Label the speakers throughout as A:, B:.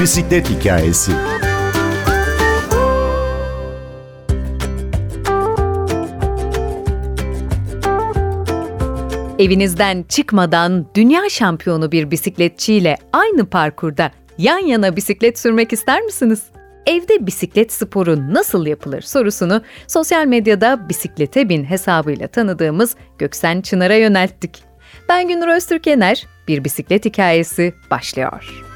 A: Bisiklet hikayesi.
B: Evinizden çıkmadan dünya şampiyonu bir bisikletçiyle aynı parkurda yan yana bisiklet sürmek ister misiniz? Evde bisiklet sporu nasıl yapılır sorusunu sosyal medyada bisiklete bin hesabıyla tanıdığımız Göksen Çınar'a yönelttik. Ben Günür Öztürkener, bir bisiklet hikayesi başlıyor.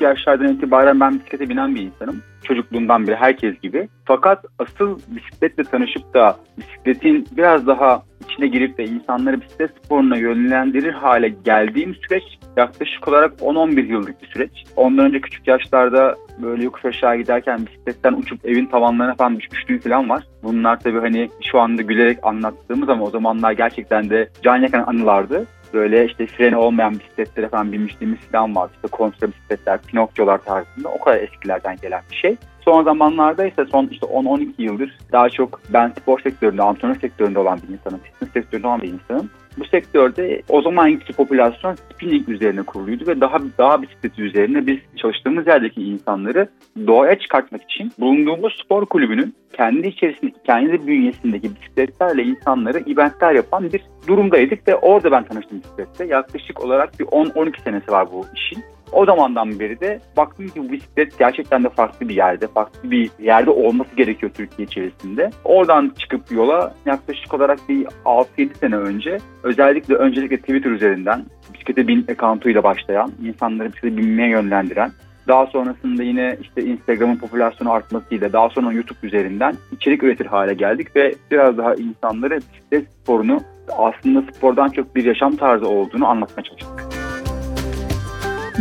C: Küçük yaşlardan itibaren ben bisiklete binen bir insanım. Çocukluğumdan beri herkes gibi. Fakat asıl bisikletle tanışıp da bisikletin biraz daha içine girip de insanları bisiklet sporuna yönlendirir hale geldiğim süreç yaklaşık olarak 10-11 yıllık bir süreç. Ondan önce küçük yaşlarda böyle yokuş aşağı giderken bisikletten uçup evin tavanlarına falan düşmüşlüğü falan var. Bunlar tabii hani şu anda gülerek anlattığımız ama o zamanlar gerçekten de can yakan anılardı böyle işte freni olmayan bisikletlere falan binmişliğimiz falan var. İşte kontra bisikletler, Pinokyolar tarzında o kadar eskilerden gelen bir şey. Son zamanlarda ise son işte 10-12 yıldır daha çok ben spor sektöründe, antrenör sektöründe olan bir insanım, fitness sektöründe olan bir insanım. Bu sektörde o zamanki popülasyon spinning üzerine kuruluydu ve daha daha bisikleti üzerine biz çalıştığımız yerdeki insanları doğaya çıkartmak için bulunduğumuz spor kulübünün kendi içerisindeki, kendi bünyesindeki bisikletlerle insanları eventler yapan bir durumdaydık ve orada ben tanıştım bisiklette. Yaklaşık olarak bir 10-12 senesi var bu işin. O zamandan beri de baktım ki bisiklet gerçekten de farklı bir yerde, farklı bir yerde olması gerekiyor Türkiye içerisinde. Oradan çıkıp yola yaklaşık olarak bir 6-7 sene önce özellikle öncelikle Twitter üzerinden bisiklete bin accountuyla başlayan, insanları bisiklete binmeye yönlendiren daha sonrasında yine işte Instagram'ın popülasyonu artmasıyla daha sonra YouTube üzerinden içerik üretir hale geldik ve biraz daha insanlara bisiklet sporunu aslında spordan çok bir yaşam tarzı olduğunu anlatmaya çalıştık.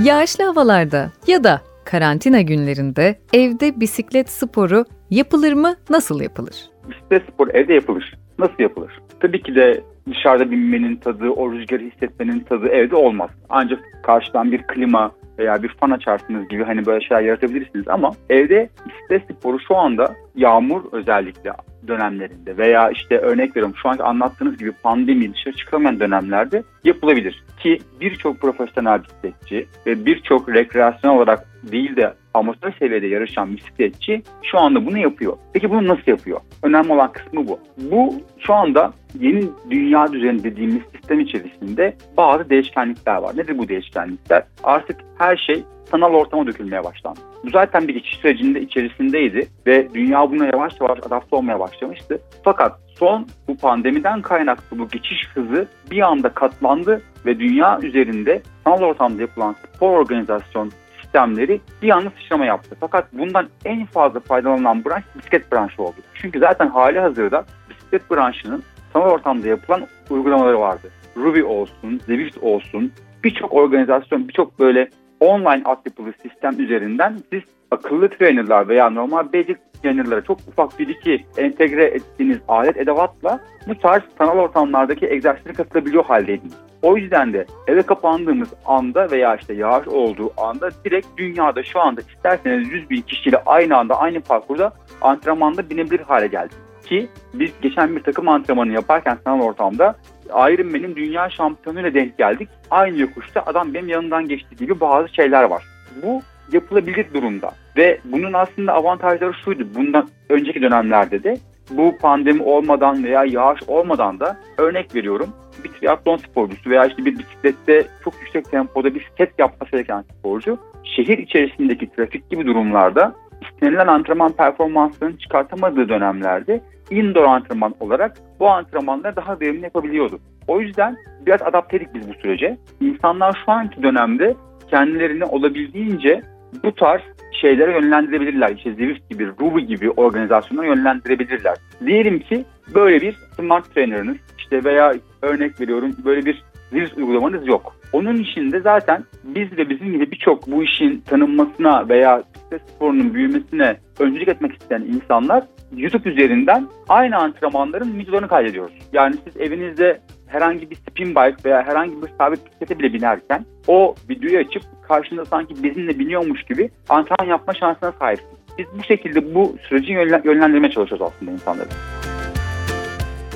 B: Yağışlı havalarda ya da karantina günlerinde evde bisiklet sporu yapılır mı, nasıl yapılır?
C: Bisiklet sporu evde yapılır. Nasıl yapılır? Tabii ki de dışarıda binmenin tadı, o rüzgarı hissetmenin tadı evde olmaz. Ancak karşıdan bir klima veya bir fan açarsınız gibi hani böyle şeyler yaratabilirsiniz ama evde bisiklet sporu şu anda yağmur özellikle dönemlerinde veya işte örnek veriyorum şu anki anlattığınız gibi pandemi dışarı çıkamayan dönemlerde yapılabilir. Ki birçok profesyonel bisikletçi ve birçok rekreasyon olarak değil de amatör seviyede yarışan bisikletçi şu anda bunu yapıyor. Peki bunu nasıl yapıyor? Önemli olan kısmı bu. Bu şu anda yeni dünya düzeni dediğimiz sistem içerisinde bazı değişkenlikler var. Nedir bu değişkenlikler? Artık her şey sanal ortama dökülmeye başlandı. Bu zaten bir geçiş sürecinde içerisindeydi ve dünya buna yavaş yavaş adapte olmaya başlamıştı. Fakat son bu pandemiden kaynaklı bu geçiş hızı bir anda katlandı ve dünya üzerinde sanal ortamda yapılan spor organizasyon sistemleri bir anda sıçrama yaptı. Fakat bundan en fazla faydalanan branş bisiklet branşı oldu. Çünkü zaten hali hazırda bisiklet branşının sanal ortamda yapılan uygulamaları vardı. Ruby olsun, Zwift olsun birçok organizasyon, birçok böyle online altyapılı sistem üzerinden siz akıllı trainerlar veya normal basic trainerlara çok ufak bir iki entegre ettiğiniz alet edevatla bu tarz sanal ortamlardaki egzersizlere katılabiliyor haldeydiniz. O yüzden de eve kapandığımız anda veya işte yağış olduğu anda direkt dünyada şu anda isterseniz 100 bin kişiyle aynı anda aynı parkurda antrenmanda binebilir hale geldi. Ki biz geçen bir takım antrenmanı yaparken sanal ortamda Ironman'in dünya şampiyonuyla denk geldik. Aynı yokuşta adam benim yanından geçti gibi bazı şeyler var. Bu yapılabilir durumda. Ve bunun aslında avantajları şuydu. Bundan önceki dönemlerde de bu pandemi olmadan veya yağış olmadan da örnek veriyorum bir triatlon sporcusu veya işte bir bisiklette çok yüksek tempoda bir set yapması gereken sporcu şehir içerisindeki trafik gibi durumlarda istenilen antrenman performanslarını çıkartamadığı dönemlerde indoor antrenman olarak bu antrenmanları daha verimli yapabiliyordu. O yüzden biraz adaptedik biz bu sürece. İnsanlar şu anki dönemde kendilerini olabildiğince bu tarz şeylere yönlendirebilirler. İşte Zwift gibi, Ruby gibi organizasyonlara yönlendirebilirler. Diyelim ki böyle bir smart trainer'ınız işte veya örnek veriyorum böyle bir Zwift uygulamanız yok. Onun içinde zaten biz ve bizim gibi birçok bu işin tanınmasına veya bisiklet sporunun büyümesine öncülük etmek isteyen insanlar YouTube üzerinden aynı antrenmanların videolarını kaydediyoruz. Yani siz evinizde herhangi bir spin bike veya herhangi bir sabit bisiklete bile binerken o videoyu açıp karşında sanki bizimle biniyormuş gibi antrenman yapma şansına sahipsiniz. Biz bu şekilde bu süreci yönlendirmeye çalışıyoruz aslında insanları.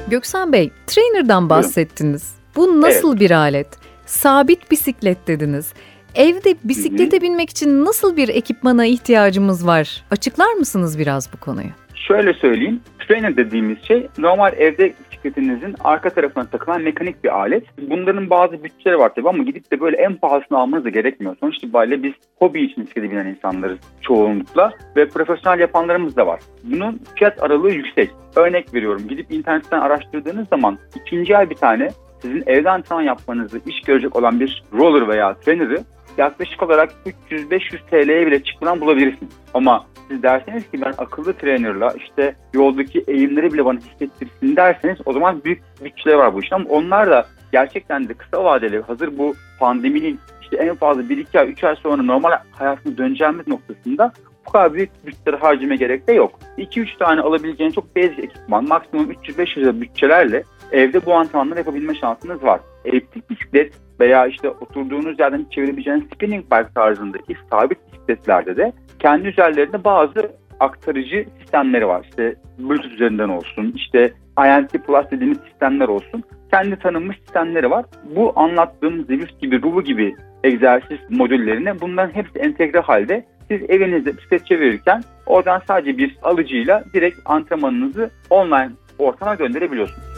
B: Göksan Bey, trainer'dan bahsettiniz. Bu nasıl evet. bir alet? Sabit bisiklet dediniz. Evde bisiklete binmek için nasıl bir ekipmana ihtiyacımız var? Açıklar mısınız biraz bu konuyu?
C: Şöyle söyleyeyim. Trainer dediğimiz şey normal evde bisikletinizin arka tarafına takılan mekanik bir alet. Bunların bazı bütçeleri var tabii ama gidip de böyle en pahalısını almanız da gerekmiyor. Sonuç itibariyle biz hobi için bisiklete binen insanlarız çoğunlukla ve profesyonel yapanlarımız da var. Bunun fiyat aralığı yüksek. Örnek veriyorum gidip internetten araştırdığınız zaman ikinci ay bir tane sizin evde antrenman yapmanızı iş görecek olan bir roller veya trainer'ı yaklaşık olarak 300-500 TL'ye bile çıkmadan bulabilirsiniz. Ama siz derseniz ki ben akıllı trainerla işte yoldaki eğimleri bile bana hissettirsin derseniz o zaman büyük bütçeler var bu işte ama onlar da gerçekten de kısa vadeli hazır bu pandeminin işte en fazla 1-2 ay 3 ay sonra normal hayatına döneceğimiz noktasında bu kadar büyük bütçeleri harcama gerek de yok. 2-3 tane alabileceğiniz çok basic ekipman maksimum 300-500 bütçelerle evde bu antrenmanları yapabilme şansınız var. Eliptik bisiklet veya işte oturduğunuz yerden çevirebileceğiniz spinning bike tarzındaki sabit bisikletlerde de kendi üzerlerinde bazı aktarıcı sistemleri var. İşte Bluetooth üzerinden olsun, işte INT Plus dediğimiz sistemler olsun. Kendi tanınmış sistemleri var. Bu anlattığım Zevus gibi, Rubu gibi egzersiz modüllerine bunların hepsi entegre halde siz evinizde bisiklet çevirirken oradan sadece bir alıcıyla direkt antrenmanınızı online ortama gönderebiliyorsunuz.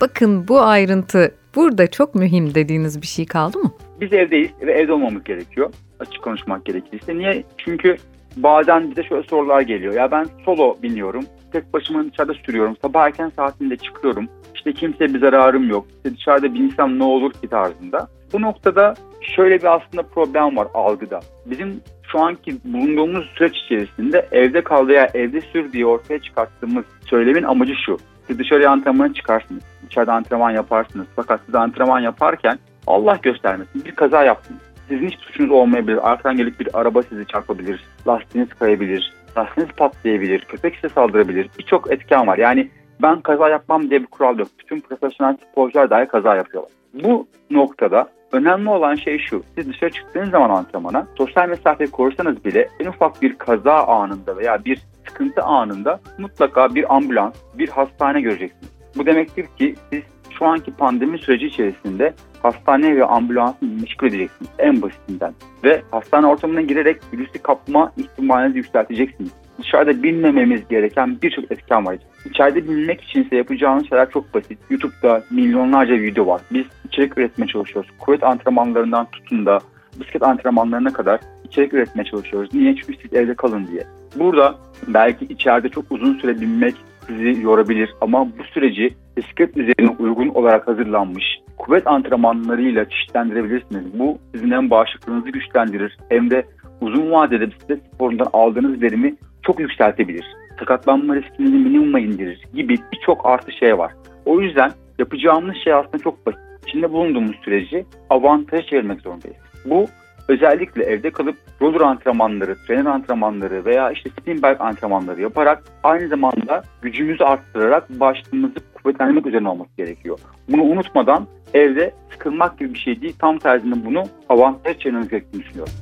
B: Bakın bu ayrıntı burada çok mühim dediğiniz bir şey kaldı mı?
C: Biz evdeyiz ve evde olmamız gerekiyor. Açık konuşmak gerekirse. Niye? Çünkü bazen bize şöyle sorular geliyor. Ya ben solo biniyorum. Tek başıma dışarıda sürüyorum. Sabah erken saatinde çıkıyorum. İşte kimseye bir zararım yok. İşte dışarıda binsem ne olur ki tarzında. Bu noktada şöyle bir aslında problem var algıda. Bizim şu anki bulunduğumuz süreç içerisinde evde kal veya evde sür diye ortaya çıkarttığımız söylemin amacı şu. Siz dışarıya antrenmana çıkarsınız. Dışarıda antrenman yaparsınız. Fakat siz antrenman yaparken Allah göstermesin bir kaza yaptınız. Sizin hiç suçunuz olmayabilir. Arkadan gelip bir araba sizi çarpabilir. Lastiğiniz kayabilir. Lastiğiniz patlayabilir. Köpek size saldırabilir. Birçok etken var. Yani ben kaza yapmam diye bir kural yok. Bütün profesyonel sporcular dahi kaza yapıyorlar. Bu noktada önemli olan şey şu. Siz dışarı çıktığınız zaman antrenmana sosyal mesafe korursanız bile en ufak bir kaza anında veya bir sıkıntı anında mutlaka bir ambulans, bir hastane göreceksiniz. Bu demektir ki siz şu anki pandemi süreci içerisinde hastane ve ambulansı meşgul edeceksiniz en basitinden. Ve hastane ortamına girerek virüsü kapma ihtimalinizi yükselteceksiniz. Dışarıda bilmememiz gereken birçok etken var. İçeride bilmek içinse yapacağınız şeyler çok basit. YouTube'da milyonlarca video var. Biz içerik üretmeye çalışıyoruz. Kuvvet antrenmanlarından tutun da bisiklet antrenmanlarına kadar içerik üretmeye çalışıyoruz. Niye? Çünkü siz evde kalın diye. Burada belki içeride çok uzun süre binmek sizi yorabilir ama bu süreci bisiklet üzerine uygun olarak hazırlanmış kuvvet antrenmanlarıyla çeşitlendirebilirsiniz. Bu sizin hem bağışıklığınızı güçlendirir hem de uzun vadede bisiklet sporundan aldığınız verimi çok yükseltebilir. Sakatlanma riskinizi minimuma indirir gibi birçok artı şey var. O yüzden yapacağımız şey aslında çok basit. İçinde bulunduğumuz süreci avantaja çevirmek zorundayız. Bu özellikle evde kalıp roller antrenmanları, trainer antrenmanları veya işte spin bike antrenmanları yaparak aynı zamanda gücümüzü arttırarak başlığımızı kuvvetlendirmek üzerine olması gerekiyor. Bunu unutmadan evde sıkılmak gibi bir şey değil. Tam tersine bunu avantaj çevirmemiz gerektiğini düşünüyorum.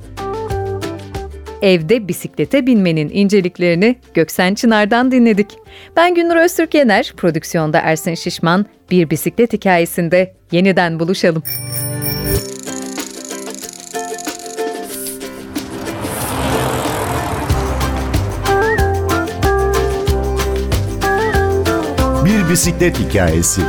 B: Evde bisiklete binmenin inceliklerini Göksen Çınar'dan dinledik. Ben Gündür Öztürk Yener, prodüksiyonda Ersin Şişman, bir bisiklet hikayesinde yeniden buluşalım.
A: Bir bisiklet hikayesi.